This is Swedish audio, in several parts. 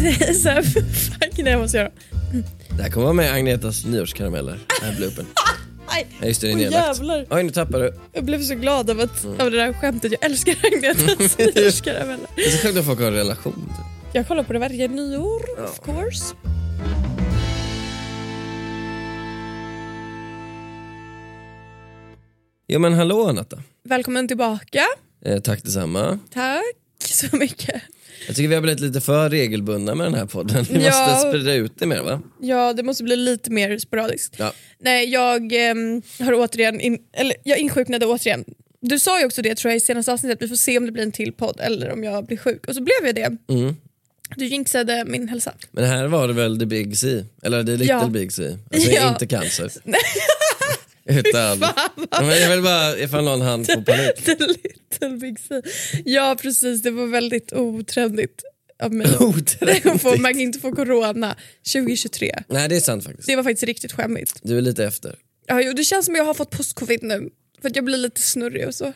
Det är så här, fuck det jag måste göra. Det här kommer vara med Agnetas nyårskarameller, den här bloopen. Aj, Ja, just det, det är nedlagt. Oj, nu tappade du. Jag blev så glad av, att, av det där skämtet. Jag älskar Agnetas nyårskarameller. Det är så sjukt att folk har en relation. typ. Jag kollar på det varje nyår, of course. Jo men hallå Natta. Välkommen tillbaka. Eh, tack detsamma. Tack så mycket. Jag tycker vi har blivit lite för regelbundna med den här podden. Vi Ja. måste sprida ut det mer va? Ja, det måste bli lite mer sporadiskt. Ja. Nej, jag ehm, har återigen, in, eller jag insjuknade återigen. Du sa ju också det tror jag i senaste avsnittet, vi får se om det blir en till podd eller om jag blir sjuk. Och så blev jag det. Mm. Du jinxade min hälsa. Men här var det väl the big C? Eller the little Ja. big C? Alltså Ja. inte cancer. Utan, men jag vill bara ifall någon hann få panik. The little big C. Ja precis, det var väldigt otrendigt av mig. Att Man inte få corona 2023. Nej det är sant faktiskt. Det var faktiskt riktigt skämmigt. Du är lite efter. Ja, jo, det känns som jag har fått post-covid nu. För att jag blir lite snurrig och så.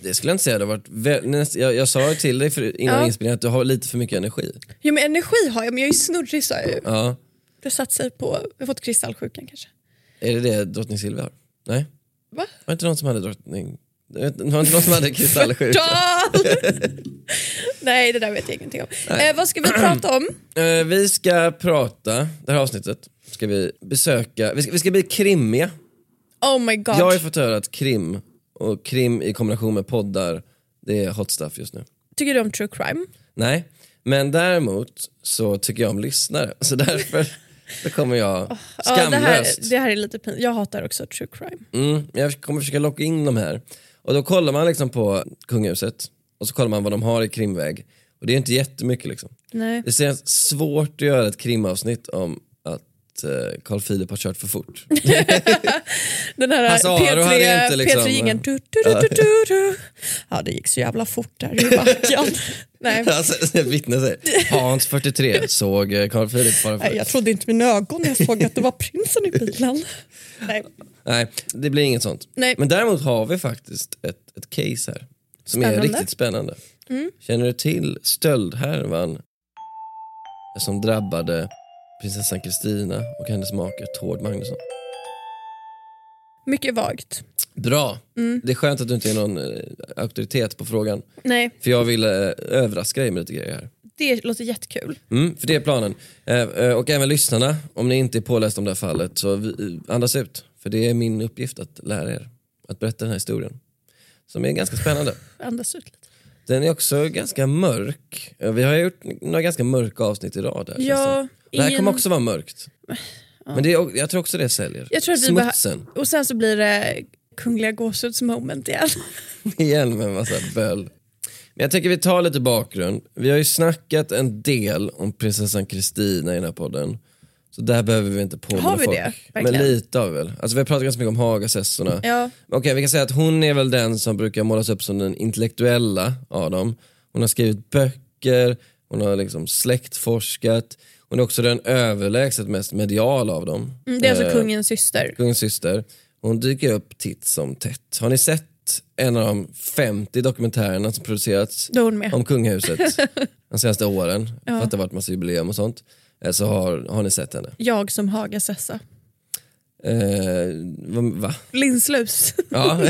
Det skulle jag inte säga, det har varit jag, jag sa till dig för, innan Ja. inspelningen att du har lite för mycket energi. Ja men energi har jag, men jag är snurrig sa jag ju. Ja. Det satt sig på, jag har fått kristallsjukan kanske. Är det det drottning Silvia har? Nej? Va? Var det inte någon som hade drottning... Det var inte någon som hade kristallsjuka? Tal! Nej det där vet jag ingenting om. Eh, vad ska vi prata om? Eh, vi ska prata, det här avsnittet, ska vi besöka, vi ska, vi ska bli krimmiga. Oh my god. Jag har ju fått höra att krim, och krim i kombination med poddar, det är hot stuff just nu. Tycker du om true crime? Nej, men däremot så tycker jag om lyssnare, så därför så kommer jag Ja, det, här, skamlöst. det här är lite pinsamt. Jag hatar också true crime. Mm, jag kommer försöka locka in de här. Och då kollar man liksom på kungahuset och så kollar man vad de har i krimväg. Och det är inte jättemycket liksom. Nej. Det är svårt att göra ett krimavsnitt om att eh, Carl Philip har kört för fort. Den här Hans Aro hade P3, inte liksom- P3-jingeln. Du, du, du, du, du, du. Ja det gick så jävla fort där i backen. Nej. alltså, vittne säger, Hans 43 såg eh, Carl Philip fara Nej, jag trodde inte mina ögon när jag såg att det var prinsen i bilen. Nej. Nej, det blir inget sånt. Nej. Men däremot har vi faktiskt ett, ett case här som är Spännande. Mm. riktigt spännande. Känner du till stöldhärvan som drabbade prinsessan Kristina och hennes make Tord Magnusson? Mycket vagt. Bra. Mm. Det är skönt att du inte är någon eh, auktoritet på frågan. Nej, För jag vill eh, överraska dig med lite grejer här. det låter jättekul. Mm, för det är planen. Eh, eh, och även lyssnarna, om ni inte är pålästa om det här fallet, så vi, eh, andas ut. För det är min uppgift att lära er att berätta den här historien. Som är ganska spännande. Andas ut lite. Den är också ganska mörk. Vi har gjort några ganska mörka avsnitt i rad. Känns Ja, det. här ingen- kommer också vara mörkt. Men det är, jag tror också det säljer. Jag tror att vi Smutsen, och sen så blir det kungliga gåshudsmoment igen. igen med en massa böl. Men jag tänker vi tar lite bakgrund. Vi har ju snackat en del om prinsessan Kristina i den här podden. Så där behöver vi inte påminna Har vi folk. det? Men Verkligen? lite har vi väl. Alltså vi har pratat ganska mycket om Hagasessorna. Ja. Okej, vi kan säga att hon är väl den som brukar målas upp som den intellektuella av dem. Hon har skrivit böcker, hon har liksom släktforskat. Hon är också den överlägset mest mediala av dem. Mm, det är alltså Eh, kungens syster. kungens syster. Hon dyker upp titt som tätt. Har ni sett en av de 50 dokumentärerna som producerats om kungahuset de senaste åren? För att det har varit massa jubileum och sånt. Eh, Så har, har ni sett henne. Jag som Hagasessa. Eh, va? Linslus. Ja.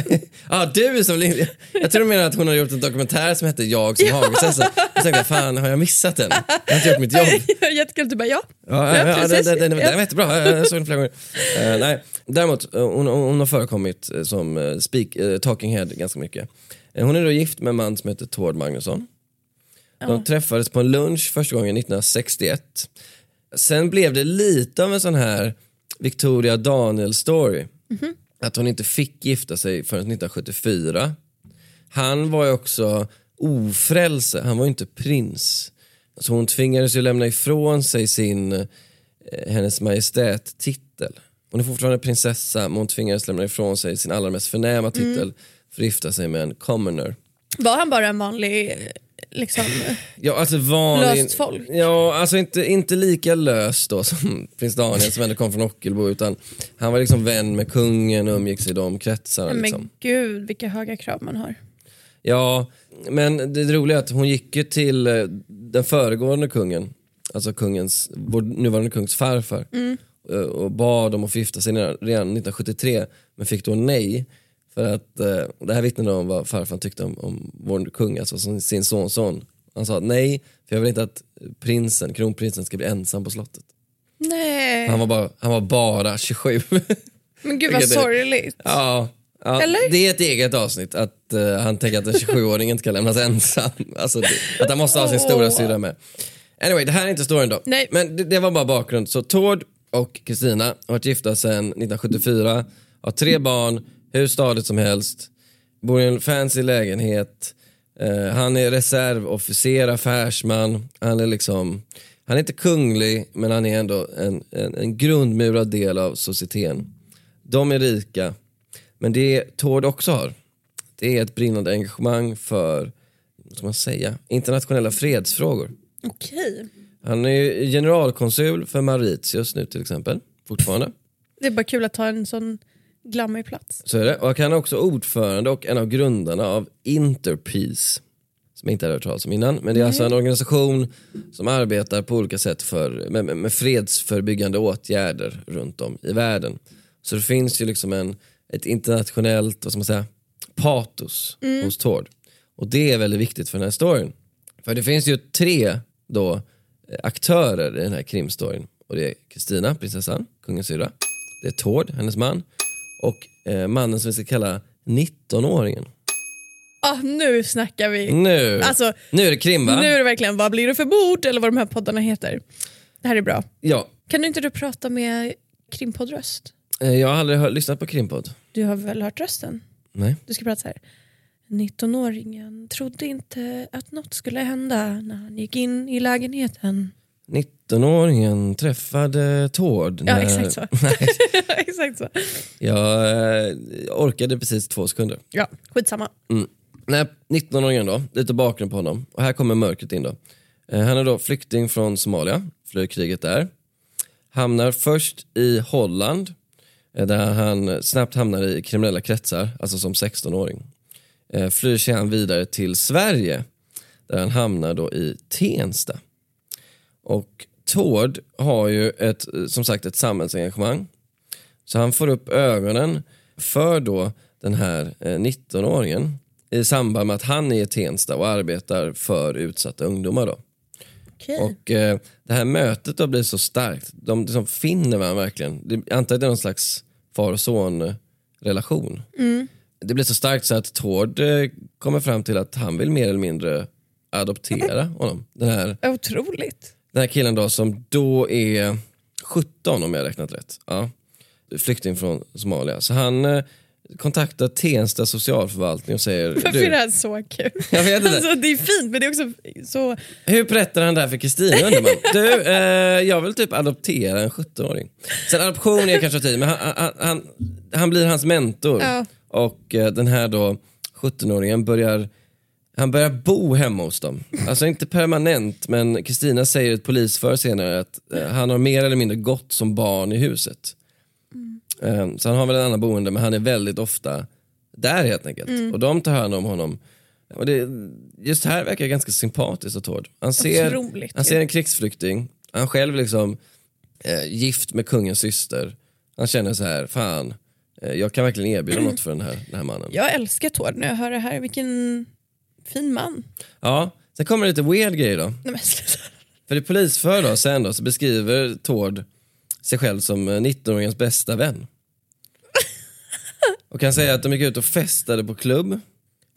ja, du som Lin- Jag tror du menar att hon har gjort en dokumentär som hette Jag som Hagasessa. Jag tänkte, fan har jag missat den? Jag har inte gjort mitt jobb. Jättekul, du bara ja. Ja, ja, ja, den, den, den, den var jättebra, jag såg den flera gånger. Eh, nej. Däremot, eh, hon, hon har förekommit eh, som speak, talking head ganska mycket. Hon är då gift med en man som heter Tord Magnusson. De träffades på en lunch första gången 1961. Sen blev det lite av en sån här Victoria Daniel story. Att hon inte fick gifta sig förrän 1974. han var ju också ofrälse, han var ju inte prins. Så hon tvingades ju lämna ifrån sig sin, eh, hennes majestät titel. Hon är fortfarande prinsessa men hon tvingades lämna ifrån sig sin allra mest förnäma titel för att gifta sig med en commoner. Var han bara en vanlig liksom, Ja, alltså vanlig, Löst folk? Ja, alltså inte, inte lika lös då som prins Daniel som ändå kom från Ockelbo utan han var liksom vän med kungen och umgicks i de kretsarna. Liksom. men gud vilka höga krav man har. Ja, men det roliga är att hon gick ju till eh, den föregående kungen, alltså kungens, vår nuvarande kungs farfar eh, och bad om att få gifta sig redan 1973 men fick då nej. För att, eh, det här vittnar om vad farfar tyckte om, om vår kung, alltså som sin sonson. Han sa nej, för jag vill inte att prinsen, kronprinsen ska bli ensam på slottet. Nej, Han var bara, han var bara 27. men gud vad sorgligt. Ja, ja Eller? det är ett eget avsnitt att eh, han tänker att en 27-åring inte ska lämnas ensam. Alltså, det, att han måste ha sin stora syra med. Anyway, det här är inte storyn då. Nej. Men det, det var bara bakgrund. Så Tord och Kristina har varit gifta sedan 1974, har tre barn, hur stadigt som helst, bor i en fancy lägenhet. Eh, han är reservofficer, affärsman. Han är liksom, han är inte kunglig men han är ändå en, en, en grundmurad del av societeten. De är rika. Men det Tord också har, det är ett brinnande engagemang för, vad ska man säga, internationella fredsfrågor. Okej. Han är ju generalkonsul för Mauritius nu till exempel, fortfarande. Det är bara kul att ta en sån glammig plats. Så är det. Och han är också ordförande och en av grundarna av Interpeace. Som jag inte hade hört talas om innan. Men det är alltså en organisation som arbetar på olika sätt för, med, med, fredsförebyggande åtgärder runt om i världen. Så det finns ju liksom en, ett internationellt, vad ska man säga, patos hos Tord. Och det är väldigt viktigt för den här storyn. För det finns ju tre då eh, aktörer i den här krimstoryn. Och det är Kristina, prinsessan, kungens syrra. Det är Tord, hennes man. Och eh, mannen som vi ska kalla 19-åringen. Ah, nu snackar vi. Nu, Alltså, nu är det krim va? Nu är det verkligen vad blir det för bord eller vad de här poddarna heter. Det här är bra. Ja, Kan du inte du prata med krimpoddröst? eh, jag har aldrig hört, lyssnat på krimpodd. Du har väl hört rösten? Nej. Du ska prata så här. 19-åringen trodde inte att något skulle hända när han gick in i lägenheten. 19-åringen träffade Tord. Ja, när- exakt så. Exakt så. jag eh, orkade precis två sekunder. Ja, skitsamma. Mm. Nej, 19-åringen då, lite bakgrund på honom. Och här kommer mörkret in då. Eh, han är då flykting från Somalia, flyr kriget där. Hamnar först i Holland, eh, där han snabbt hamnar i kriminella kretsar, alltså som 16-åring. Eh, flyr sig han vidare till Sverige, där han hamnar då i Tensta. Och Tord har ju ett, eh, som sagt ett samhällsengagemang. Så han får upp ögonen för då den här eh, 19-åringen i samband med att han är i Tensta och arbetar för utsatta ungdomar. Då. Okej. Och eh, Det här mötet då blir så starkt. De liksom finner varandra verkligen. Det- Jag antar att det är någon slags far och son relation. Det blir så starkt så att Tord eh, kommer fram till att han vill mer eller mindre adoptera honom. Den här Otroligt. Den här killen då som då är 17 om jag räknat rätt. Ja. Flykting från Somalia. Så han eh, kontaktar Tensta socialförvaltning och säger Varför är det här så kul? Jag vet inte. Alltså, det är fint men det är också så... hur berättar han det här för Kristina undrar man. Du, eh, jag vill typ adoptera en 17-åring. Sen adoption är kanske tid, men han, han, han, han blir hans mentor. Ja. Och eh, den här då 17-åringen börjar han börjar bo hemma hos dem. Alltså inte permanent, men Kristina säger ett polisförhör senare att eh, han har mer eller mindre gått som barn i huset. Eh, så han har väl en annan boende, men han är väldigt ofta där helt enkelt. Och de tar hand om honom. Och det, just här verkar det ganska sympatiskt och Tord. Han ser, Otroligt han ju. ser en krigsflykting, han själv liksom eh, gift med kungens syster. Han känner så här, fan, eh, jag kan verkligen erbjuda något för den här, den här mannen. Jag älskar Tord när jag hör det här. Vilken fin man. Ja, sen kommer det lite weird grejer då. Nej, men, sluta. För i polisförhör då, sen då, så beskriver Tord sig själv som eh, 19-åringens bästa vän. Och kan säga att de gick ut och festade på klubb.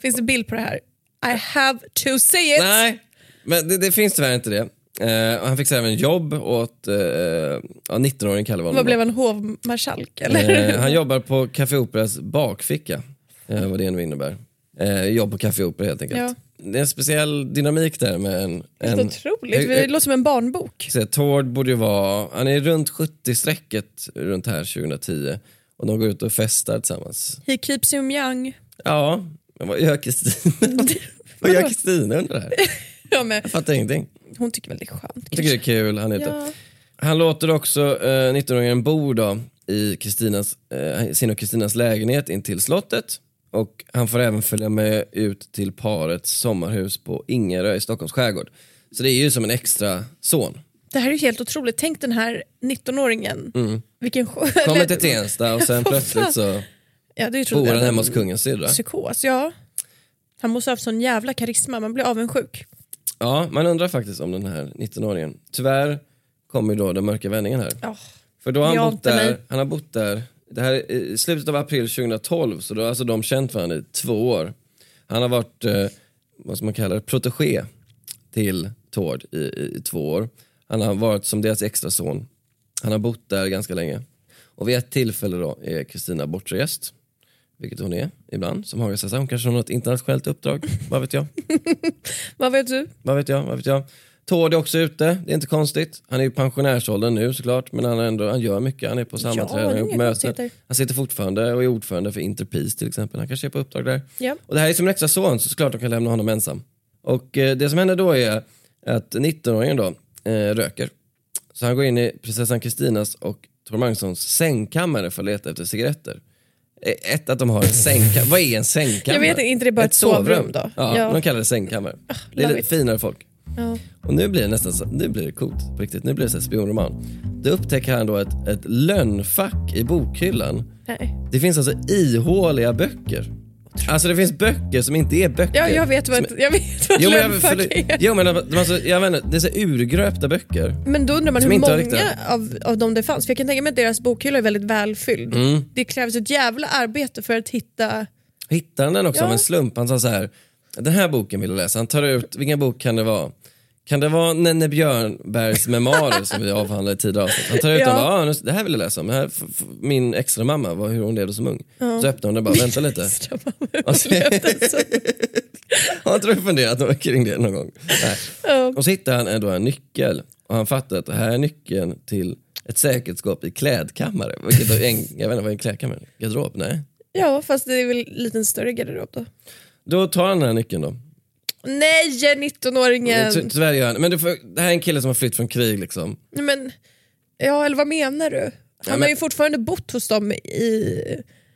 Finns det bild på det här? I have to see it! Nej, men det, det finns tyvärr inte det. Eh, och han fick även jobb åt, eh, ja 19-åringen kallar vi honom. Vad blev han? Hovmarskalk? Eller? Eh, han jobbar på Café Operas bakficka, eh, vad det nu innebär. Eh, jobb på Café Opera helt enkelt. Ja. Det är en speciell dynamik där med en... En otroligt, jag- det låter som en barnbok. Så Tord borde ju vara, han är runt 70-strecket runt här 2010 och de går ut och festar tillsammans. He keeps him young. Ja, men vad gör Kristina? vad gör Kristina under det här? Ja, men, Jag fattar ingenting. hon tycker väl det är skönt. Jag tycker det är kul, han heter. Ja. Han låter också eh, 19-åringen bo då i Kristinas, eh, sin och Kristinas lägenhet in till slottet och han får även följa med ut till parets sommarhus på Ingerö i Stockholms skärgård. Så det är ju som en extra son. Det här är ju helt otroligt. Tänk den här 19-åringen. Vilken skö- Mm. Kommer eller- till Tensta och sen plötsligt så Ja, det är ju bor han hemma hos kungens syrra. Psykos, ja. Han måste ha haft sån jävla karisma, man blir avundsjuk. Ja, man undrar faktiskt om den här 19-åringen. Tyvärr kommer ju då den mörka vändningen här. Ja. För då har han bott där, mig. han har bott där, det här är i slutet av april 2012, så då har alltså de känt varandra i två år. Han har varit, eh, vad ska man kalla det, protégé till Tord i, i, i två år. Han har varit som deras extra son. Han har bott där ganska länge. Och vid ett tillfälle då är Kristina bortrest, vilket hon är ibland som Hagasessa. Hon kanske har något internationellt uppdrag, vad vet jag. Vad vet du? Vad vet jag, vad vet jag. Tord är också ute, det är inte konstigt. Han är i pensionärsåldern nu såklart, men han, är ändå, han gör mycket. Han är på sammanträden, är är på inga möten. Han sitter fortfarande och är ordförande för Interpeace till exempel. Han kanske är på uppdrag där. Ja. Och det här är som en extra son, så såklart de kan lämna honom ensam. Och eh, det som händer då är att 19-åringen då eh, röker. Så han går in i prinsessan Kristinas och Tor Magnussons sängkammare för att leta efter cigaretter. Eh, Ett, att de har en sängkammare. Vad är en sängkammare? Jag vet inte, inte det bara ett sovrum då? Ja, Ja. de kallar det sängkammare. det är lite it. finare folk. Ja. Och nu blir det nästan så, nu blir det coolt på riktigt. Nu blir det så här spionroman. Då upptäcker han då ett, ett lönnfack i bokhyllan. Nej. Det finns alltså ihåliga böcker. Alltså det finns böcker som inte är böcker. Ja, jag vet vad, Som- jag vet vad Jo men, jag, för, är. jo, men alltså, jag vet inte, det är så urgröpta böcker. Men då undrar man hur många riktigt- av, av dem det fanns. För jag kan tänka mig att deras bokhylla är väldigt välfylld. Mm. Det krävs ett jävla arbete för att hitta... Hittar han den också Ja. av en slump? Han sa så här, den här boken vill jag läsa. Han tar ut, vilken bok kan det vara? Kan det vara Nenne Björnbergs memoarer som vi avhandlade i tidigare avsnitt? Han tar ut Ja. den och bara, ah, det här vill jag läsa om. Det här, min extra mamma var hur hon levde som ung. Så öppnar hon den bara, vänta lite. Har inte du funderat kring det någon gång? Nej. Ja. Och så hittar han ändå en nyckel och han fattar att det här är nyckeln till ett säkerhetsskåp i klädkammare. Vilket är en, jag vet inte vad är en klädkammare? Garderob? Nej. Ja, fast det är väl lite en större garderob då. Då tar han den här nyckeln då. Nej, 19-åringen! Ty, tyvärr gör han men det, får, det här är en kille som har flytt från krig liksom. Nej, Men, ja, eller vad menar du? Han Ja, har men- ju fortfarande bott hos dem i...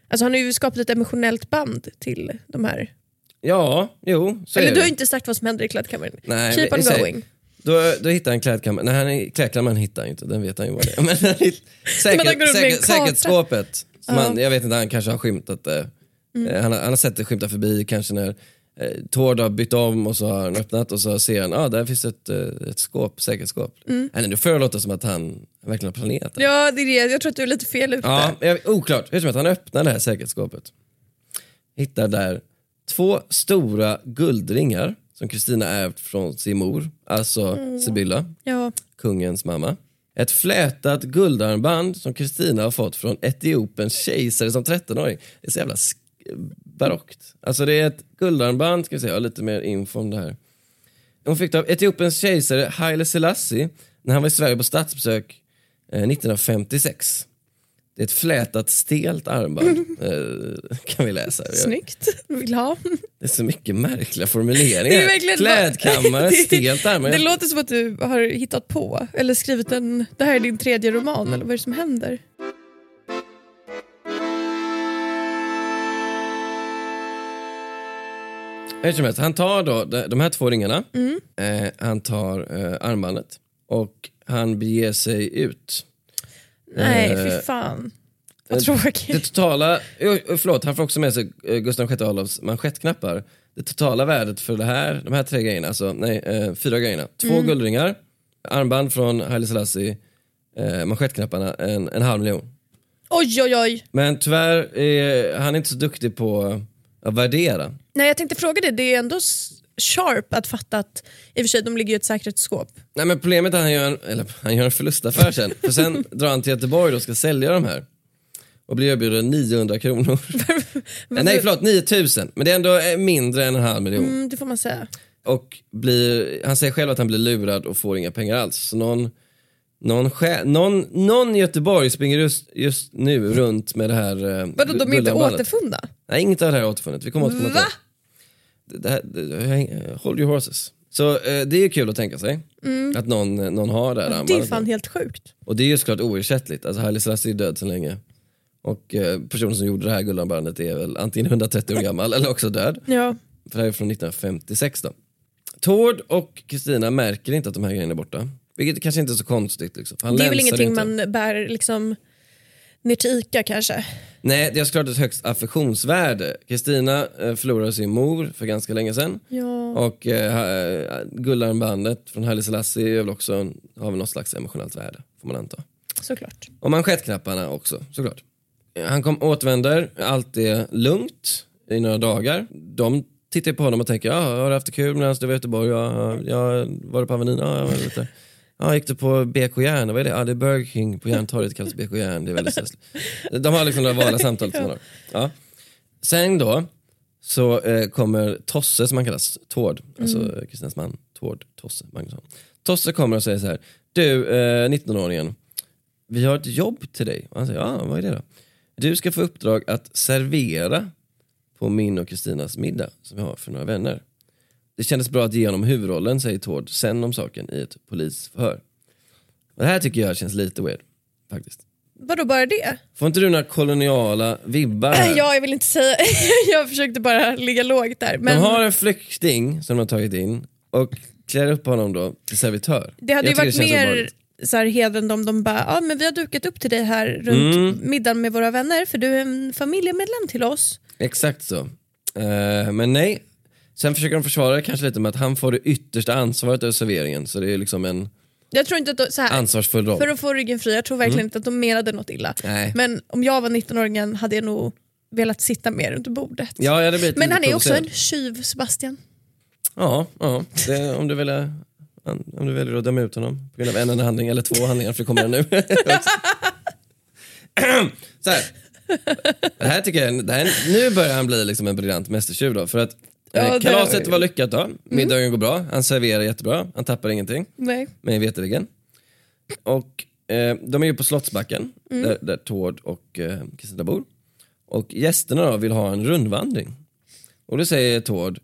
Alltså han har ju skapat ett emotionellt band till de här. Ja, jo, så eller är du har det. inte sagt vad som händer i klädkammaren. Nej, Keep on säger- going. Då, då hittar han klädkammaren, nej han är, klädkammaren hittar han inte, den vet han ju vad det är. Men han hitt, säker, Men han går runt med en säker, karta. säkerhetsskåpet, som Ja. han, jag vet inte, han kanske har skymtat det. Mm. Eh, Han, har, han har sett det skymta förbi, kanske när eh, Tord har bytt om och så har han öppnat och så ser han, ah, där finns ett, eh, ett skåp, säkerhetsskåp. Nej, då får det låta som att han verkligen har planerat det. Mm. Ja, det är det. Jag tror att du är lite fel ute. Ja, jag, oklart. Hur som helst, han öppnar det här säkerhetsskåpet. Hittar där två stora guldringar som Kristina ärvt från sin mor, alltså Mm. Sibylla, Ja. kungens mamma. Ett flätat guldarmband som Kristina har fått från Etiopiens kejsare som 13-åring. Det är så jävla barockt. Alltså det är ett guldarmband, ska vi har lite mer info om det här. Hon fick det av Etiopiens kejsare Haile Selassie när han var i Sverige på statsbesök eh, 1956. Det är ett flätat stelt armband, eh, kan vi läsa. Snyggt. Vill ha. Det är så mycket märkliga formuleringar. Klädkammare, Det- stelt armband. Det låter som att du har hittat på eller skrivit en... Det här är din tredje roman eller vad är det som händer? Hur som helst, han tar då de här två ringarna, Mm. eh, han tar eh, armbandet och han beger sig ut. Nej, Eh, fy fan. Vad Det tråkigt. totala, jo, förlåt, han får också med sig eh, Gustav VI Adolfs manschettknappar. Det totala värdet för det här, de här tre grejerna, alltså, nej, eh, fyra grejerna. Två Mm. guldringar, armband från Haile Selassie, eh, manschettknapparna, en, en halv miljon. Oj, oj, oj. Men tyvärr är han inte så duktig på att värdera. Nej, jag tänkte fråga det. Det är ändå sharp att fatta att i och för sig de ligger i ett säkerhetsskåp. Nej men problemet är att han gör en, eller, han gör en förlustaffär sen. För sen drar han till Göteborg och ska sälja de här. och blir erbjuden 900 kronor. Nej förlåt, 9000. Men det är ändå eh, mindre än en halv miljon. Mm, det får man säga. Och blir, han säger själv att han blir lurad och får inga pengar alls. Så någon, någon, någon, någon i Göteborg springer just, just nu runt med det här eh, Vadå, de är inte återfunna? Nej, inget av det här är återfunnet. Vi kommer återkomma till det. det. här, det hold your horses. Så eh, det är ju kul att tänka sig. Att någon, någon har det här Mm. Det är armbandet. fan helt sjukt. Och det är ju såklart oersättligt. Alltså Haile Selassie är död så länge. Och eh, personen som gjorde det här guldarmbandet är väl antingen 130 år gammal eller också död. Ja. För det här är från 1956 då. Tord och Kristina märker inte att de här grejerna är borta. Vilket kanske inte är så konstigt. Liksom. Han Det är väl ingenting inte. man bär liksom ner till Ica kanske? Nej, det är såklart ett högst affektionsvärde. Kristina eh, förlorade sin mor för ganska länge sedan. Ja. Och eh, guldarmbandet från Haile Selassie är väl också, har väl något slags emotionellt värde, får man anta. Såklart. Och manschettknapparna också, såklart. Han kom, återvänder, allt är lugnt i några dagar. De tittar på honom och tänker, ja, har du haft det kul medan du var i Göteborg? Ja, ja, var du på Avenyn? Ja, jag var lite. Ja, gick du på BK Järn? Vad är det? Ja, det är Burger King på Järntorget, kallas BK Järn. Det är väldigt stressligt. De har liksom några vanliga samtal. har. Ja. Sen då så eh, kommer Tosse som han kallas, Tord, alltså mm. Kristinas man, Tord Tosse Magnusson. Tosse kommer och säger så här, du eh, 19-åringen, vi har ett jobb till dig. Och han säger, ja vad är det då? Du ska få uppdrag att servera på min och Kristinas middag som vi har för några vänner. Det kändes bra att ge honom huvudrollen, säger Tord sen om saken i ett polisförhör. Och det här tycker jag känns lite weird, faktiskt. Vadå bara det? Får inte du några koloniala vibbar här? Ja, jag vill inte säga, jag försökte bara ligga lågt där. Men De har en flykting som de har tagit in och klär upp honom då till servitör. det hade ju Jag varit mer så här hedrande om de bara, ja men vi har dukat upp till dig här runt Mm. middagen med våra vänner för du är en familjemedlem till oss. Exakt så. Eh, men nej, sen försöker de försvara det kanske lite med att han får det yttersta ansvaret över serveringen. Så det är liksom en Jag tror inte att de, så här, ansvarsfull roll. för att få ryggen fri, jag tror verkligen inte att de menade något illa. Nej. Men om jag var 19-åringen hade jag nog velat sitta mer runt bordet. Ja, jag hade Men han är också en tjuv, Sebastian. Ja, ja. Det, om, du väljer, om du väljer att döma ut honom på grund av en enda handling eller två handlingar, för det kommer nu. så här. Det här tycker jag, här, nu börjar han bli liksom en briljant mästertjuv då. För att eh, Ja, det- kalaset var lyckat då, middagen går bra, han serverar jättebra, han tappar ingenting. Nej. mig veterligen. Och eh, de är ju på Slottsbacken, där, där Tord och eh, Kristina bor. Och gästerna då vill ha en rundvandring. Och då säger Tord,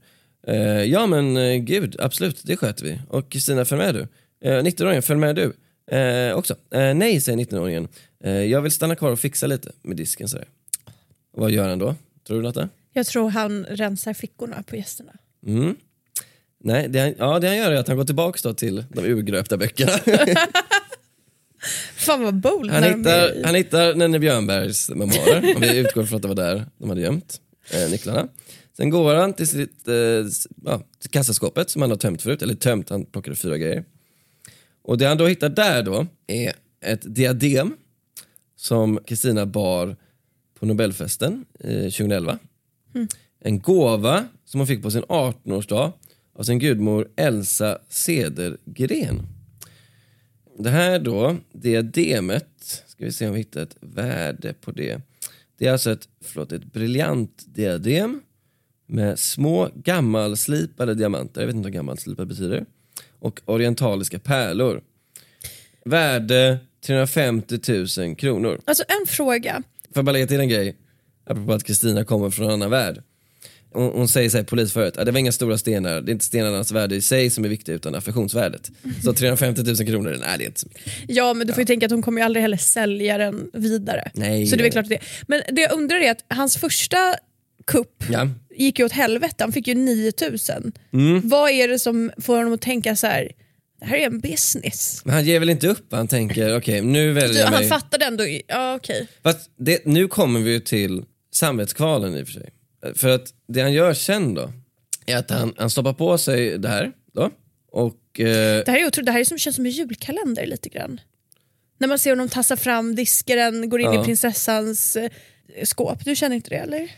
eh, ja men eh, gud, absolut, det sköter vi. Och Kristina, följ med du. Eh, 19-åringen, följ med du. Eh, också. Eh, nej, säger 19-åringen. Eh, jag vill stanna kvar och fixa lite med disken. Sådär. Och vad gör han då? Tror du Lotta? Jag tror han rensar fickorna på gästerna. Mm. Nej, det han, ja, det han gör är att han går tillbaka till de urgröpta böckerna. Fan vad bold. Han när hittar, han hittar Nenne Björnbergs memoarer, om vi utgår från att det var där de hade gömt eh, nycklarna. Sen går han till sitt eh, ja, till kassaskåpet som han har tömt förut, eller tömt, han plockade fyra grejer. Och det han då hittar där då är ett diadem som Kristina bar på Nobelfesten eh, 2011. En gåva som hon fick på sin 18-årsdag av sin gudmor Elsa Cedergren. Det här då, diademet, ska vi se om vi hittar ett värde på det. Det är alltså ett, förlåt, ett briljant diadem med små gammalslipade diamanter, jag vet inte vad gammalslipad betyder, och orientaliska pärlor. Värde 350 000 kronor. Alltså en fråga. Får jag bara lägga till en grej, apropå att Kristina kommer från en annan värld. Hon, hon säger så här i polisförhöret, "Ah, det var inga stora stenar, det är inte stenarnas värde i sig som är viktigt utan affektionsvärdet. Så 350 000 kronor, nej det är inte så mycket. Ja men du får ju tänka att hon kommer ju aldrig heller sälja den vidare. Nej. Så det är väl klart det Men det jag undrar är att hans första kupp Ja. gick ju åt helvete, han fick ju 9000. Mm. Vad är det som får honom att tänka så här? det här är en business. Men han ger väl inte upp, han tänker okej nu väljer jag Han mig. fattade ändå, ja okej. Fast det, nu kommer vi ju till samvetskvalen i och för sig. För att det han gör sen då, är att han, han stoppar på sig det här då. Och eh, Det här är otroligt, det här är som, känns som en julkalender lite grann. När man ser honom tassa fram diskaren, går in Ja. i prinsessans eh, skåp. Du känner inte det eller?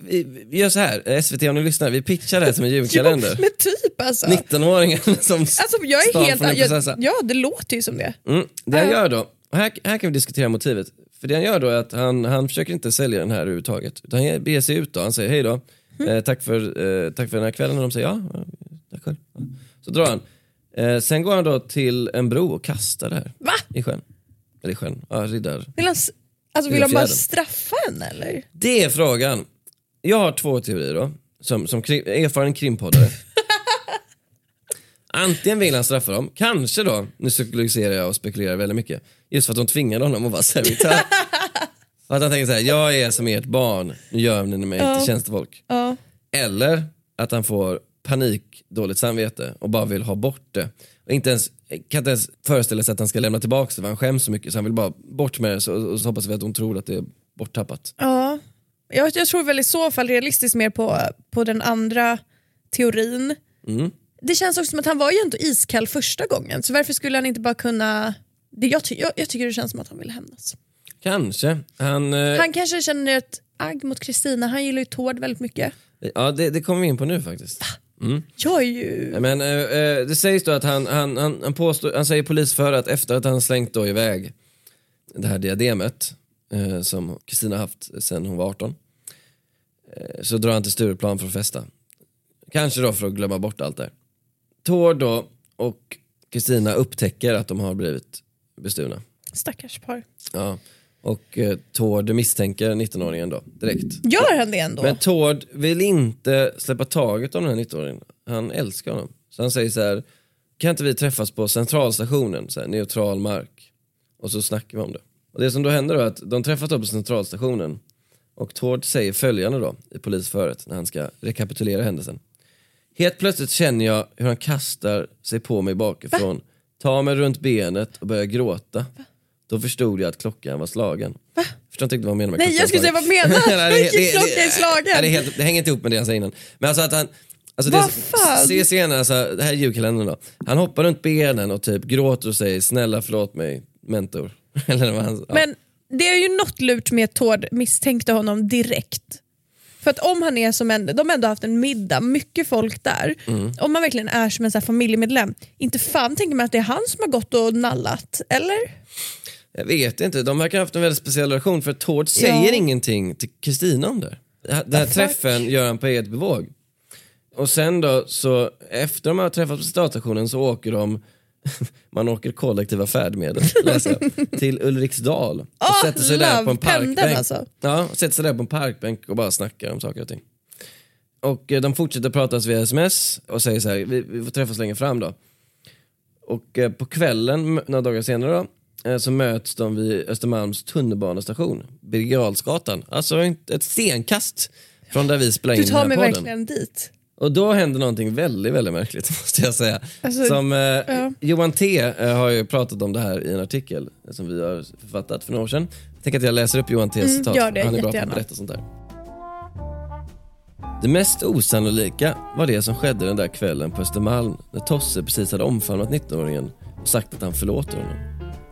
vi, vi gör så här, SVT om ni lyssnar, vi pitchar det här som en julkalender. Jo, men typ alltså. 19-åringen som Alltså jag är helt... Jag, ja det låter ju som det. Mm, det han Ja. gör då, här, här kan vi diskutera motivet. För det han gör då är att han, han försöker inte sälja den här överhuvudtaget. Utan han beger sig ut då, han säger hej då, eh, tack, för, eh, tack för den här kvällen. Och de säger ja, tack själv. Så drar han. Eh, sen går han då till en bro och kastar det här Va? i sjön. Eller i sjön, ja riddar. Vill han, s- alltså, vill han bara straffa henne eller? Det är frågan. Jag har två teorier då, som, som krim, erfaren krimpoddare. Antingen vill han straffa dem, kanske då, nu psykologiserar jag och spekulerar väldigt mycket, just för att de tvingade honom att vara servitör. att han tänker så här, jag är som ert barn, nu gör ni mig till tjänstefolk. Ja. Eller att han får panik, dåligt samvete och bara vill ha bort det. Och inte ens, kan inte ens föreställa sig att han ska lämna tillbaka det för han skäms så mycket så han vill bara bort med det så, och så hoppas vi att hon tror att det är borttappat. Ja. Jag, jag tror väl i så fall realistiskt mer på, på den andra teorin. Mm. Det känns också som att han var ju inte iskall första gången så varför skulle han inte bara kunna... Det, jag, ty, jag, jag tycker det känns som att han vill hämnas. Kanske. Han, eh, Han kanske känner ett agg mot Kristina, han gillar ju Tord väldigt mycket. Ja, det, det kommer vi in på nu faktiskt. Jag är ju... Men eh, eh, det sägs då att han, han, han, han, påstår, han säger polisförare att efter att han slängt då iväg det här diademet eh, som Kristina haft sedan hon var 18 eh, så drar han till Stureplan för att festa. Kanske då för att glömma bort allt det. Tord då och Kristina upptäcker att de har blivit bestulna. Stackars par. Ja. Och eh, Tord misstänker 19-åringen då direkt. Gör han det ändå? Men Tord vill inte släppa taget om den här 19-åringen. Han älskar honom. Så han säger så här, kan inte vi träffas på centralstationen, så här, neutral mark. Och så snackar vi om det. Och det som då händer då är att de träffas då på centralstationen. Och Tord säger följande då i polisföret när han ska rekapitulera händelsen. Helt plötsligt känner jag hur han kastar sig på mig bakifrån, tar mig runt benet och börjar gråta. Då förstod jag att klockan var slagen. Va? Förstår inte riktigt vad han menar med Nej, jag skulle säga, vad menar? Nej, Vilken klocka är slagen? nej, det, är helt, det hänger inte ihop med det han sa innan. Men alltså att han, alltså Vad fan? se senare, alltså, det här är julkalendern då. Han hoppar runt benen och typ gråter och säger snälla förlåt mig, mentor. Eller vad han, ja. Men det är ju något lurt med att Tord misstänkte honom direkt. För att om han är som en, de har ändå haft en middag, mycket folk där. Mm. Om man verkligen är som en så här familjemedlem, inte fan tänker man att det är han som har gått och nallat, eller? Jag vet inte, de verkar ha haft en väldigt speciell relation för Tord säger Ja. ingenting till Kristina om det. Den här- fuck? träffen gör han på eget bevåg. Och sen då, så efter de har träffats på stationen så åker de, man åker kollektiva färdmedel, läser jag, till Ulriksdal. Och Ah, sätter sig där på en parkbänk. alltså. Ja, sätter sig där på en parkbänk och bara snackar om saker och ting. Och eh, de fortsätter prata via sms och säger så här, vi, vi får träffas längre fram då. Och eh, på kvällen, några dagar senare då, eh, så möts de vid Östermalms tunnelbanestation, Birger Jarlsgatan. Alltså ett stenkast från där vi spelar in Du tar mig verkligen dit. Och då händer någonting väldigt, väldigt märkligt måste jag säga. Alltså, som, eh, ja. Johan T eh, har ju pratat om det här i en artikel som vi har författat för några år sedan. Tänker att jag läser upp Johan T's Mm, citat. gör det, Han är bra på att berätta sånt där. Det mest osannolika var det som skedde den där kvällen på Östermalm när Tosse precis hade omfamnat 19-åringen och sagt att han förlåter honom.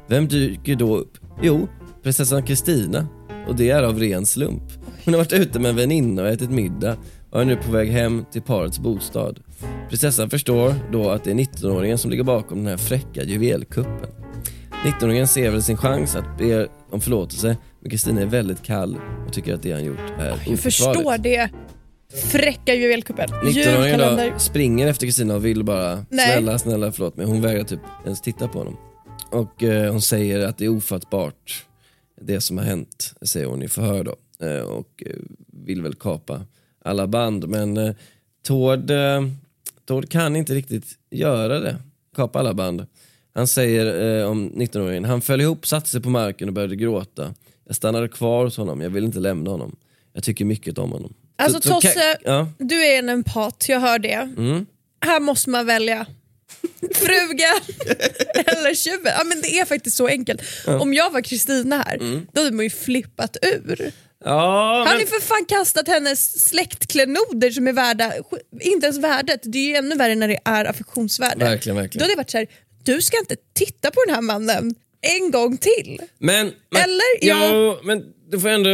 Vem dyker då upp? Jo, prinsessan Kristina. Och det är av ren slump. Hon har varit ute med en väninna och ätit middag och är nu på väg hem till parets bostad. Prinsessan förstår då att det är 19-åringen som ligger bakom den här fräcka juvelkuppen. 19-åringen ser väl sin chans att be om förlåtelse men Kristina är väldigt kall och tycker att det han gjort är Jag förstår det. Fräcka juvelkuppen. 19-åringen Julkalender. då springer efter Kristina och vill bara Nej. snälla, snälla förlåt mig. Hon vägrar typ ens titta på honom. Och eh, hon säger att det är ofattbart det som har hänt, säger hon i förhör då. Eh, och eh, vill väl kapa alla band. Men eh, Tord, eh, Tord kan inte riktigt göra det, kapa alla band. Han säger eh, om 19-åringen, han föll ihop, satte sig på marken och började gråta. Jag stannade kvar hos honom, jag vill inte lämna honom. Jag tycker mycket om honom. Alltså Så- så Tosse, ja. du är en empat, jag hör det. Mm. Här måste man välja. Fruga eller tjuven. Ja, men det är faktiskt så enkelt. Om jag var Kristina här, då hade man ju flippat ur. Ja, Han men- har ju för fan kastat hennes släktklenoder som är värda, inte ens värdet, det är ju ännu värre när det är affektionsvärde. Verkligen, verkligen. Då hade det varit så här, du ska inte titta på den här mannen en gång till. Men, men, Eller? Jo, Ja. men du får ändå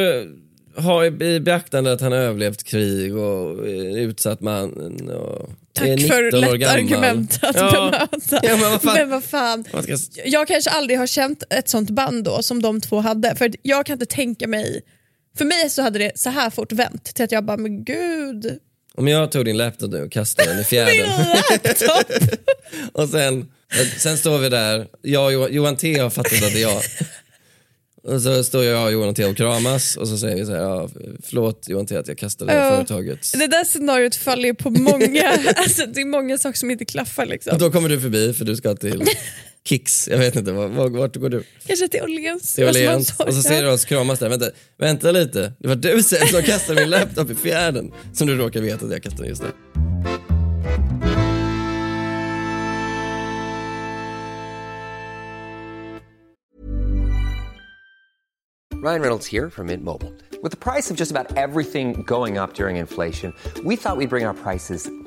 ha i, beaktande att han har överlevt krig och är utsatt man. Och, Tack är 19 för lätt argument att Ja. bemöta. Ja, men vad fan. Men vad fan. Jag kanske aldrig har känt ett sånt band då som de två hade. För jag kan inte tänka mig... För mig så hade det så här fort vänt till att jag bara, men gud. Om jag tog din laptop nu och kastade den i fjärden Min laptop! och sen, sen står vi där, jag och Johan, T har fattat att det är jag. Och så står jag och Johan T och kramas och så säger vi så här, ja, förlåt Johan T att jag kastade Ja. företaget. det där scenariot faller ju på många, alltså det är många saker som inte klaffar liksom. Och då kommer du förbi för du ska till Kicks, jag vet inte, vart, vart går du? Kanske till Åhléns. Till och så ser du oss kramas där, vänta, vänta lite, det var du sen som kastade min laptop i fjärden som du råkar veta att jag kastade just där. Ryan Reynolds here from Mint Mobile. With the price of just about everything going up during inflation, we thought we'd bring our prices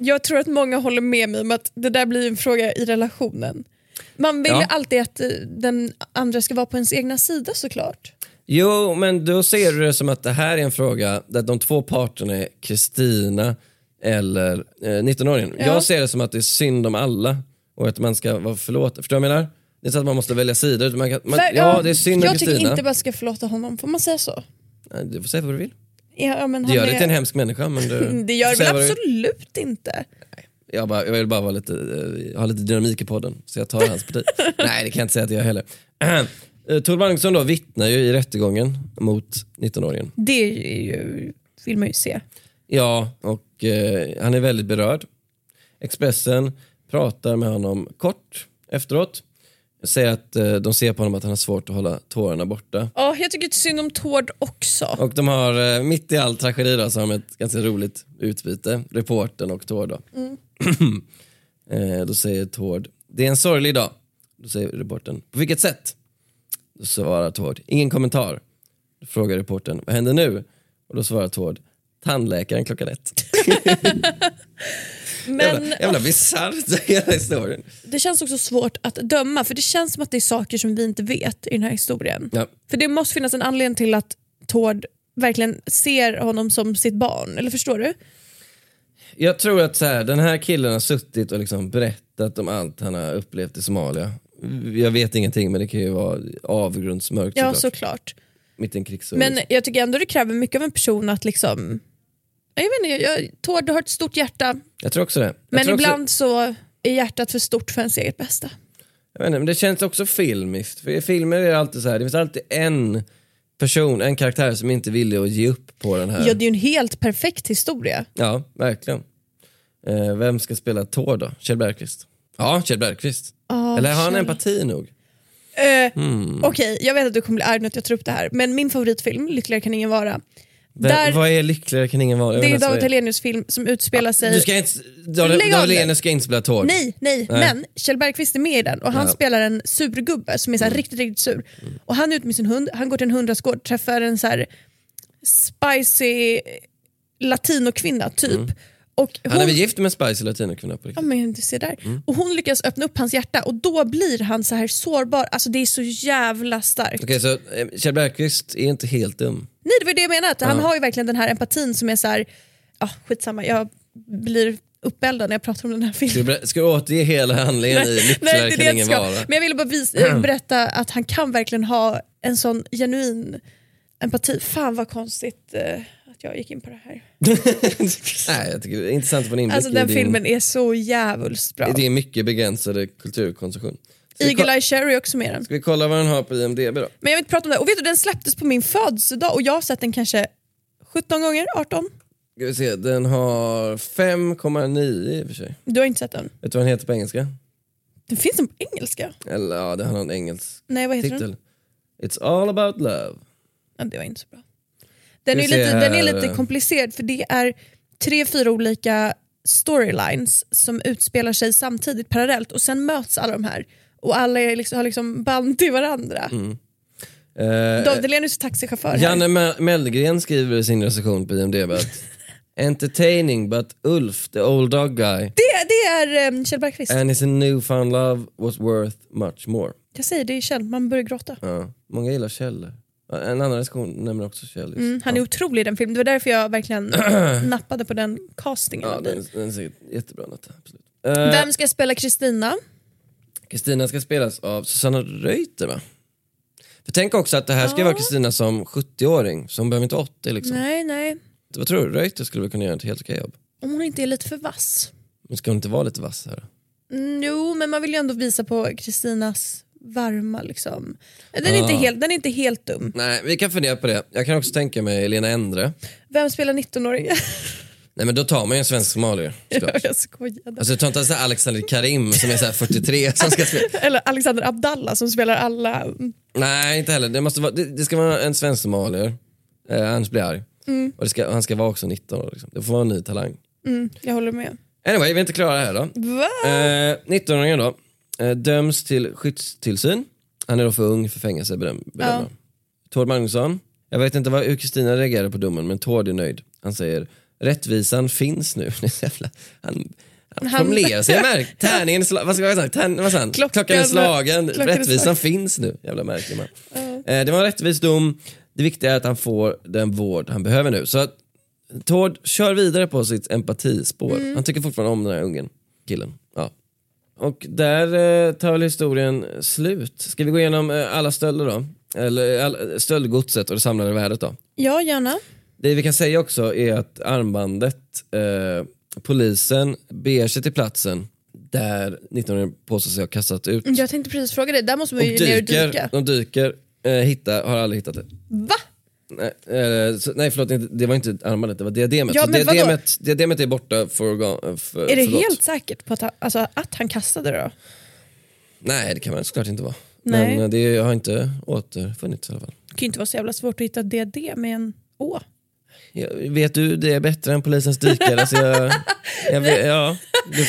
Jag tror att många håller med mig om att det där blir en fråga i relationen. Man vill Ja. ju alltid att eh, den andra ska vara på ens egna sida såklart. Jo, men då ser du det som att det här är en fråga där de två parterna är Kristina eller eh, 19-åringen. Ja. Jag ser det som att det är synd om alla och att man ska vara förlåt. Förstår du vad jag menar? Det är så att man måste välja sidor. utan Man kan, man, För- ja, det är synd om jag tycker Kristina. inte bara ska förlåta honom, får man säga så? Nej, Du får säga vad du vill. Ja, men han gör det är- till en hemsk människa. Men du, Det gör säga väl vad du absolut inte. Jag, bara, jag vill bara vara lite, eh, ha lite dynamik i podden, så jag tar hans parti. Nej, det kan jag inte säga att jag heller. Eh, Tor Magnusson då vittnar ju i rättegången mot 19-åringen. Det ju, vill man ju se. Ja, och eh, han är väldigt berörd. Expressen pratar med honom kort efteråt. Säger att eh, de ser på honom att han har svårt att hålla tårarna borta. Ja, jag tycker synd om Tord också. Och de har, eh, mitt i all tragedi då, så har de ett ganska roligt utbyte, reportern och Tord då. eh, då säger Tord, det är en sorglig dag. Då säger reportern, på vilket sätt? Då svarar Tord, ingen kommentar. Då frågar reportern, vad händer nu? Och då svarar Tord, tandläkaren klockan ett. Men jävla jävla bisarrt hela historien. det känns också svårt att döma för det känns som att det är saker som vi inte vet i den här historien. Ja. För det måste finnas en anledning till att Tord verkligen ser honom som sitt barn, eller förstår du? Jag tror att så här, den här killen har suttit och liksom berättat om allt han har upplevt i Somalia. Jag vet ingenting men det kan ju vara avgrundsmörkt Ja, såklart. såklart. Mitt i en krigszon. Men jag tycker ändå det kräver mycket av en person att liksom... Jag vet inte, jag, Tord du har ett stort hjärta Jag tror också det. Jag men tror också- ibland så är hjärtat för stort för ens eget bästa. Jag vet inte, men det känns också filmiskt. För i filmer är det alltid så här, det finns alltid en person, en karaktär som inte är villig att ge upp på den här. Ja, det är ju en helt perfekt historia. Ja, verkligen. Eh, vem ska spela Tor då? Kjell Bergqvist? Ja, Kjell Bergqvist. Eller har han Kjell. empati nog? Eh, Hmm. Okej, jag vet att du kommer bli arg när jag tar upp det här, men min favoritfilm, Lyckligare kan ingen vara, Där- vad är lyckligare kan ingen vara? Det är David. Hellenius film som utspelar sig... Du ska inte, David. Hellenius ska inte spela Tor. Nej, nej, men Kjell Bergqvist är med i den och han Ja. Mm. spelar en surgubbe som är så här riktigt, riktigt sur. Och han är ute med sin hund, han går till en hundrastgård, träffar en så här spicy latinokvinna typ. Och Han är hon, väl gift med en spicy latinokvinna på ja, riktigt? men du ser där. Mm. Och hon lyckas öppna upp hans hjärta och då blir han så här sårbar. Alltså det är så jävla starkt. Okej, så eh, Kjell Bergqvist är inte helt dum. Nej det var det jag menade, att han har ju verkligen den här empatin som är så här, ja skitsamma, jag blir uppeldad när jag pratar om den här filmen. ska du återge hela handlingen i Lyckligare det är kan ingen vara? Men jag ville bara vis- eh, berätta att han kan verkligen ha en sån genuin empati. Fan vad konstigt eh, att jag gick in på det här. Nej, jag tycker det är intressant att få en inblick Alltså den din, filmen är så djävulskt bra. i din mycket begränsade kulturkonsumtion. Eagle Eye Cherry är också med den. Ska vi kolla vad den har på IMDB då? Men jag vill inte prata om det. Och vet du, den släpptes på min födelsedag och jag har sett den kanske 17 gånger, 18. Ska vi se, den har 5,9 i och för sig. Du har inte sett den? Vet du vad den heter på engelska? Den finns den på engelska? Eller ja, det har någon engelsk Nej, vad heter den? titel. It's all about love. Ja, det var inte så bra. Den är, lite, den är lite komplicerad för det är tre, fyra olika storylines som utspelar sig samtidigt parallellt och sen möts alla de här och alla är liksom, har liksom band till varandra. Eh, David Hellenius är taxichaufför här. Janne Me- Mellgren skriver i sin recension på IMDB att Entertaining but Ulf, the old dog guy, Det, det är um, Kjell Bergqvist. and his newfound love was worth much more. Jag säger det är Kjell, man börjar gråta. Ja, många gillar Kjell. En annan recension nämner också Kjell. Mm, han är ja. otrolig i den filmen, det var därför jag verkligen nappade på den castingen. Ja, den. den, ser jättebra ut. Absolut. Eh, Vem ska spela Kristina? Kristina ska spelas av Susanna Reuter va? För tänk också att det här ska Ja. vara Kristina som 70-åring, så hon behöver inte 80 liksom. Nej, nej. Vad tror du? Reuter skulle väl kunna göra ett helt okej jobb? Om hon inte är lite för vass. Men ska hon inte vara lite vass här? Mm, jo, men man vill ju ändå visa på Kristinas varma liksom. Den är, inte Ah. helt, den är inte helt dum. Nej, vi kan fundera på det. Jag kan också tänka mig Lena Endre. Vem spelar 19-åringen? Nej men då tar man ju en svensk somalier. såklart. jag skojade. Alltså ta inte så här Alexander Karim som är så här 43 som ska spela. Eller Alexander Abdallah som spelar alla. Nej inte heller, det, måste vara, det, det ska vara en svensk somalier. Eh, annars blir jag arg. Mm. Och ska, han ska vara också 19 år. Liksom. Det får vara en ny talang. Mm, jag håller med. Anyway, vi är inte klara här då. Eh, 19-åringen då, eh, döms till skyddstillsyn. Han är då för ung för fängelse bedöm- bedömer. Ja. Tord Magnusson, jag vet inte vad, hur Kristina reagerar på domen men Tord är nöjd. Han säger rättvisan finns nu. Är han, han, Han- formulerar sig märkt. Tärningen är sla- vad ska jag säga? Tärn, vad han? Klockan- Klockan är slagen, klockan är rättvisan slagen. finns nu. Jävla märklig man. Eh, det var en rättvis dom. Det viktiga är att han får den vård han behöver nu. Så att Tord kör vidare på sitt empatispår. Mm. Han tycker fortfarande om den här ungen, killen. Ja. Och där eh, tar väl historien slut. Ska vi gå igenom eh, alla stölder då? Eller all, stöldgodset och det samlade värdet då? Ja, gärna. Det vi kan säga också är att armbandet, eh, polisen beger sig till platsen där 19 påstår sig ha kastat ut. Jag tänkte precis fråga dig, där måste man ju ner och dyker, dyka. de dyker, eh, hitta, har aldrig hittat det. Va? Nej, eh, så, nej förlåt, det var inte armbandet, det var diademet. Ja, vadå? diademet, diademet är borta för, för, Är det helt säkert på att, han- alltså, att han kastade det då? Nej det kan man såklart inte vara. Nej. Men eh, det har inte återfunnits i alla fall. Det kan ju inte vara så jävla svårt att hitta DD med en Å. Jag, vet du det är bättre än polisens dykare? så jag, jag, vet, ja,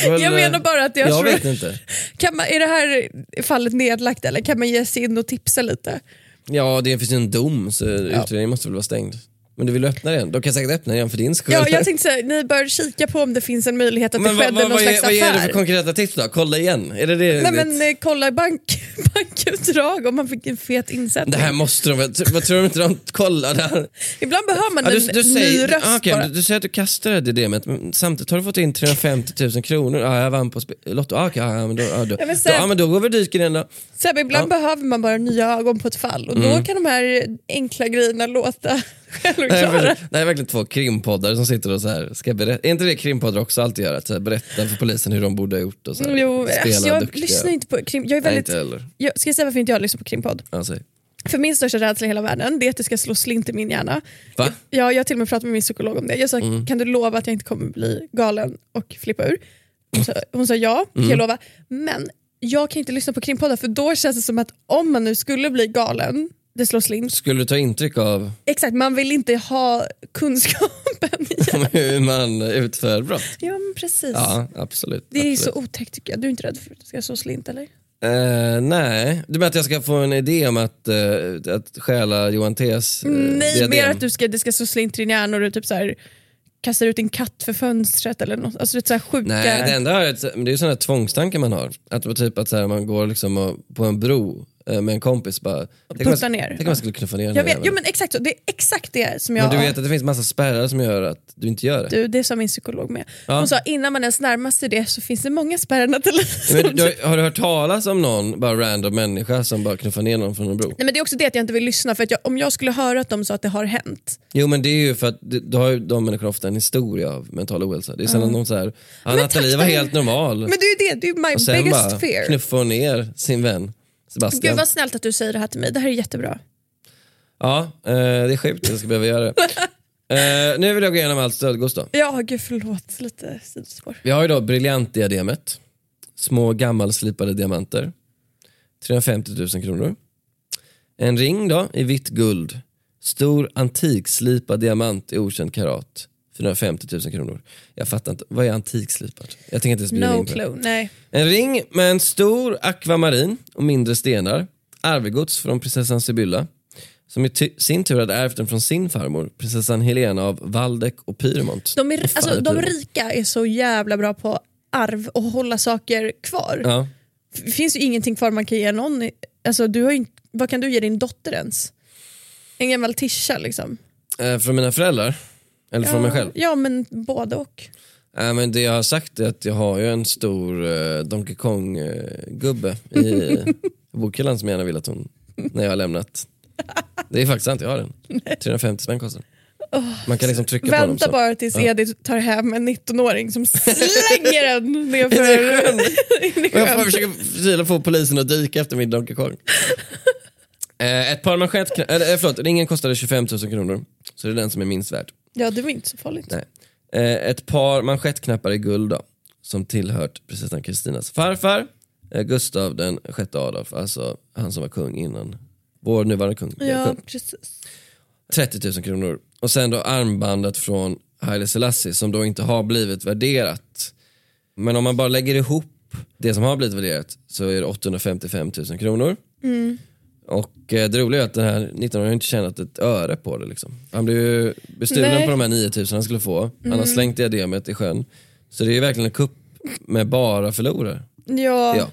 väl, Jag menar bara att jag, jag tror... vet inte. Kan man, är det här fallet nedlagt eller kan man ge sig in och tipsa lite? Ja det finns ju en dom så utredningen måste väl vara stängd. Men du vill öppna den? De kan säkert öppna den igen för din skull. Ja, jag tänkte säga, ni bör kika på om det finns en möjlighet att det Men vad, skedde vad, någon vad, slags ger, vad ger du affär. för konkreta tips då? Kolla igen? Är det det? Nej men eh, kolla bank, bankutdrag om man fick en fet insättning. det här måste de väl, vad tror du inte de kollar där? Ibland behöver man Ja, en du, du, ny säger, röst ah, okej, bara. du, du säger att du kastar det dilemmat men samtidigt har du fått in 350 000 kronor. Ja, jag vann på Lotto. Ah, okej, ja, men då, ja, då, Ja, men då, sen- ja, men då går vi dyker igen då. Här, ibland behöver man bara nya ögon på ett fall och då kan de här enkla grejerna låta Verkligen, det här är verkligen två krimpoddar som sitter och så här, ska berätta. Är inte det krimpoddar också alltid gör? Att här, berätta för polisen hur de borde ha gjort och så här, Jo, spela alltså jag duktiga. lyssnar inte på krim. Jag är Nej, väldigt, inte heller. jag, ska jag säga varför inte jag lyssnar på krimpodd? Alltså, För min största rädsla i hela världen det är att det ska slå slint i min hjärna. va? Mm. Ja, jag har till och med pratat med min psykolog om det. Jag sa, kan du lova att jag inte kommer bli galen och flippa ur? Hon sa, hon sa ja, kan Mm. jag lova. Men jag kan inte lyssna på krimpoddar för då känns det som att om man nu skulle bli galen, det slår slint. Skulle du ta intryck av Exakt, man vill inte ha kunskapen igen. hur man utför brott? Ja men precis. Ja, absolut. Det är absolut. så otäckt tycker jag. Du är inte rädd för att det ska slå slint eller? Eh, nej, du menar att jag ska få en idé om att, uh, att stjäla Johan T's uh, Nej, diadem? mer att du ska, det ska slå slint i din hjärna och du typ så här, kastar ut din katt för fönstret eller något. Alltså det är så här sjuka... Nej, det enda är, det är sådana tvångstankar man har. Att typ att så här, man går liksom och, på en bro med en kompis. Bara, Putta ner. Tänk om jag skulle knuffa ner den Jag vet, jäveln. jo, men exakt så. Det är exakt det som jag... Men du vet att det finns massa spärrar som gör att du inte gör det. Du, det sa min psykolog med. Ja. Hon sa innan man ens närmar sig det så finns det många spärrar Men, du, har du hört talas om någon bara random människa som bara knuffar ner någon från en bro? Nej, men Det är också det att jag inte vill lyssna, för att jag, om jag skulle höra att de sa att det har hänt. Jo men det är ju för att då har ju de människorna ofta en historia av mental ohälsa. Det är sällan någon såhär, Men Nathalie var helt normal. Men det är ju det, det är ju my biggest bara fear. knuffar hon ner sin vän Sebastian. Gud vad snällt att du säger det här till mig, det här är jättebra. Ja, eh, det är sjukt att jag ska behöva göra det. Eh, nu vill jag gå igenom allt stödgods då. Ja, gud förlåt, lite sidospår. Vi har ju då briljantdiademet, små gammalslipade diamanter, 350 000 kronor. En ring då i vitt guld, stor antikslipad diamant i okänd karat, 450 000 kronor. Jag fattar inte, vad är antikslipad? Jag tänker inte ens bjuda No in på clue, nej. En ring med en stor akvamarin och mindre stenar, arvegods från prinsessan Sibylla, som i sin tur hade ärvt den från sin farmor, prinsessan Helena av Waldeck och Pyrmont. De, är, alltså, de rika är så jävla bra på arv och hålla saker kvar. Ja. Det finns ju ingenting kvar man kan ge någon. Alltså, du har inte- vad kan du ge din dotter ens? En gammal tischa liksom. Eh, från mina föräldrar? Eller från mig själv? Ja, men både och. Äh, men det jag har sagt är att jag har ju en stor eh, Donkey Kong-gubbe i bokhyllan som jag gärna vill att hon, när jag har lämnat. Det är faktiskt sant, jag har den. 350 spänn kostar den. Man kan liksom trycka på dem. Vänta bara tills Ja. Edith tar hem en 19-åring som slänger den nerför In i sjön. in i jag sjön. försöka försöka få polisen att dyka efter min Donkey Kong. Eh, ett par manschettknappar, eller eh, förlåt, ringen kostade 25 000 kronor. Så det är den som är minst värd. Ja, det var inte så farligt. Nej. Eh, ett par manschettknappar i guld då, som tillhört prinsessan Kristinas farfar, eh, Gustav den sjätte Adolf, alltså han som var kung innan vår nuvarande kung. blev Ja, kung. precis. 30 000 kronor. Och sen då armbandet från Haile Selassie som då inte har blivit värderat. Men om man bara lägger ihop det som har blivit värderat så är det 855 000 kronor. Och eh, det roliga är att den här 19 har inte tjänat ett öre på det. Liksom. Han blev ju bestulen Nej. på de här 9 000 han skulle få. Han har slängt diademet i sjön. Så det är ju verkligen en kupp med bara förlorare. Ja, Ja.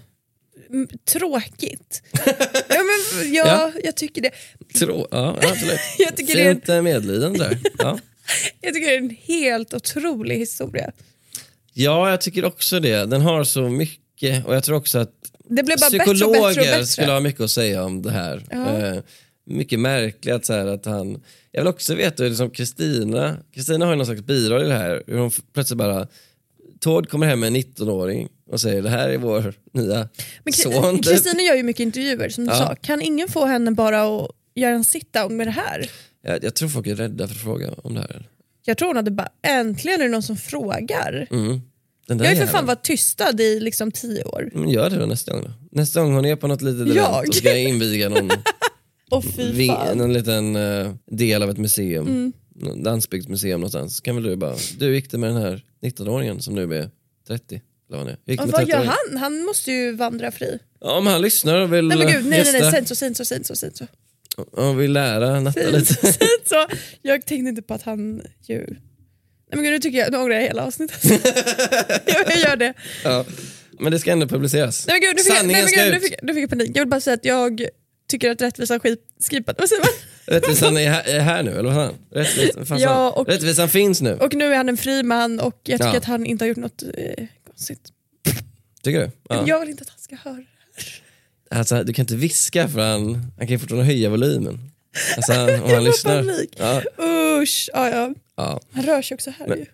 tråkigt. ja, men, ja, Ja. Jag tycker det. Tro, ja, absolut. Jag tycker det är- Fint eh, medlidande där. Ja. Jag tycker det är en helt otrolig historia. Ja, jag tycker också det. Den har så mycket och jag tror också att Det blev bara bättre och psykologer bättre och bättre. skulle ha mycket att säga om det här. Eh, mycket märkligt att, så här, att han... Jag vill också veta hur liksom Kristina, Kristina har ju någon slags bidrag i det här, hur hon plötsligt bara Tord kommer hem med en 19-åring och säger det här är vår nya Men son. Kri-. Kristina gör ju mycket intervjuer som du Ja. sa. Kan ingen få henne bara att göra en sit-down med det här? Jag, jag tror folk är rädda för att fråga om det här. Jag tror hon hade bara, äntligen är det någon som frågar. Mm. Den där Jag har ju för fan varit tystad i liksom tio år. Men gör det då nästa gång då. Nästa gång hon är på något litet event och ska inviga någon Och fy vi, fan. någon liten eh, del av ett museum, Mm. mm. landsbygdsmuseum någonstans, kan väl du bara, du gick det med den här 19-åringen som nu är 30? Eller vad. Gick vad gör 30-åringen? han? Han måste ju vandra fri. Ja, om han lyssnar och vill Nej men gud, nej nej gästa nej, säg inte så, inte så, inte så, inte så. och vill lära Natta lite. inte så. Jag tänkte inte på att han ju... Nej men gud nu tycker jag, nu ångrar jag hela avsnittet. jag, gör det. ja. Men det ska ändå publiceras. Nej men gud, nu fick, jag, nej, Sanningen men gud, nu, fick, nu fick jag panik. Jag vill bara säga att jag tycker att rättvisan skit, skipat, vad säger man? Rättvisan är här, är här nu, eller vad fan? Rättvisan, vad fan sa Ja, han? och- Rättvisan finns nu. Och nu är han en fri man och jag tycker Ja. att han inte har gjort något eh, konstigt. Tycker du? Ja. Jag vill inte att han ska höra. Alltså, du kan inte viska för han, han kan ju fortfarande höja volymen. Alltså, om Jag han lyssnar. panik. Ja, Usch, ja, ja. ja. Han rör sig också här Men- ju.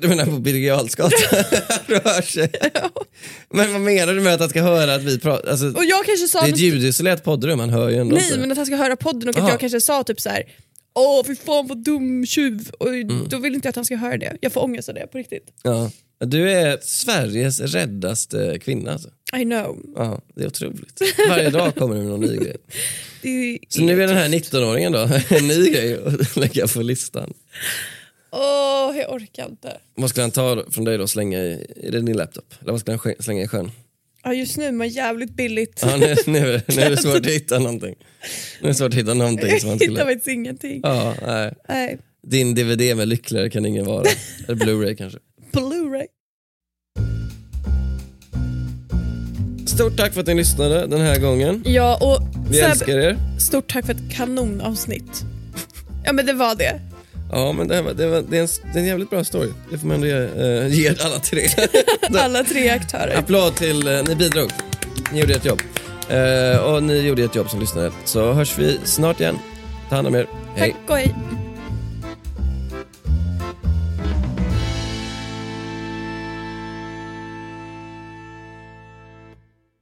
Du menar på Birger Jarlsgatan? Rör sig. Men vad menar du med att han ska höra att vi pratar? Alltså, Och jag kanske sa det är ett något- ljudisolerat poddrum, han hör ju ändå Nej inte. men att han ska höra podden och Aha. att jag kanske sa typ så här. Åh fy fan vad dum tjuv. Och Mm. då vill inte jag att han ska höra det. Jag får ångest av det på riktigt. Ja. Du är Sveriges räddaste kvinna. Alltså. I know. Ja, det är otroligt. Varje dag kommer med någon ny grej. Det är... Så nu är den här 19-åringen då en ny grej att lägga på listan. Åh jag orkar inte. Vad skulle han ta från dig då och slänga i, i din laptop? Eller vad skulle han slänga i sjön? Ja, just nu är man jävligt billigt. Ja, nu, nu, nu är det svårt att hitta någonting. Nu är det svårt att hitta någonting som Jag hittar skulle... faktiskt ingenting. Ja, nej. Nej. Din DVD med lyckligare kan ingen vara. Eller Blu-ray kanske. Blu-ray. Stort tack för att ni lyssnade den här gången. Ja, och Vi Seb, älskar er. stort tack för ett kanonavsnitt. Ja men det var det. Ja, men det, här var, det, var, det, är en, det är en jävligt bra story. Det får man ändå ge, eh, ge alla tre. Alla tre aktörer. Applåd till, eh, ni bidrog. Ni gjorde ett jobb. Eh, och ni gjorde ett jobb som lyssnare. Så hörs vi snart igen. Ta hand om er. Hej. Tack och hej.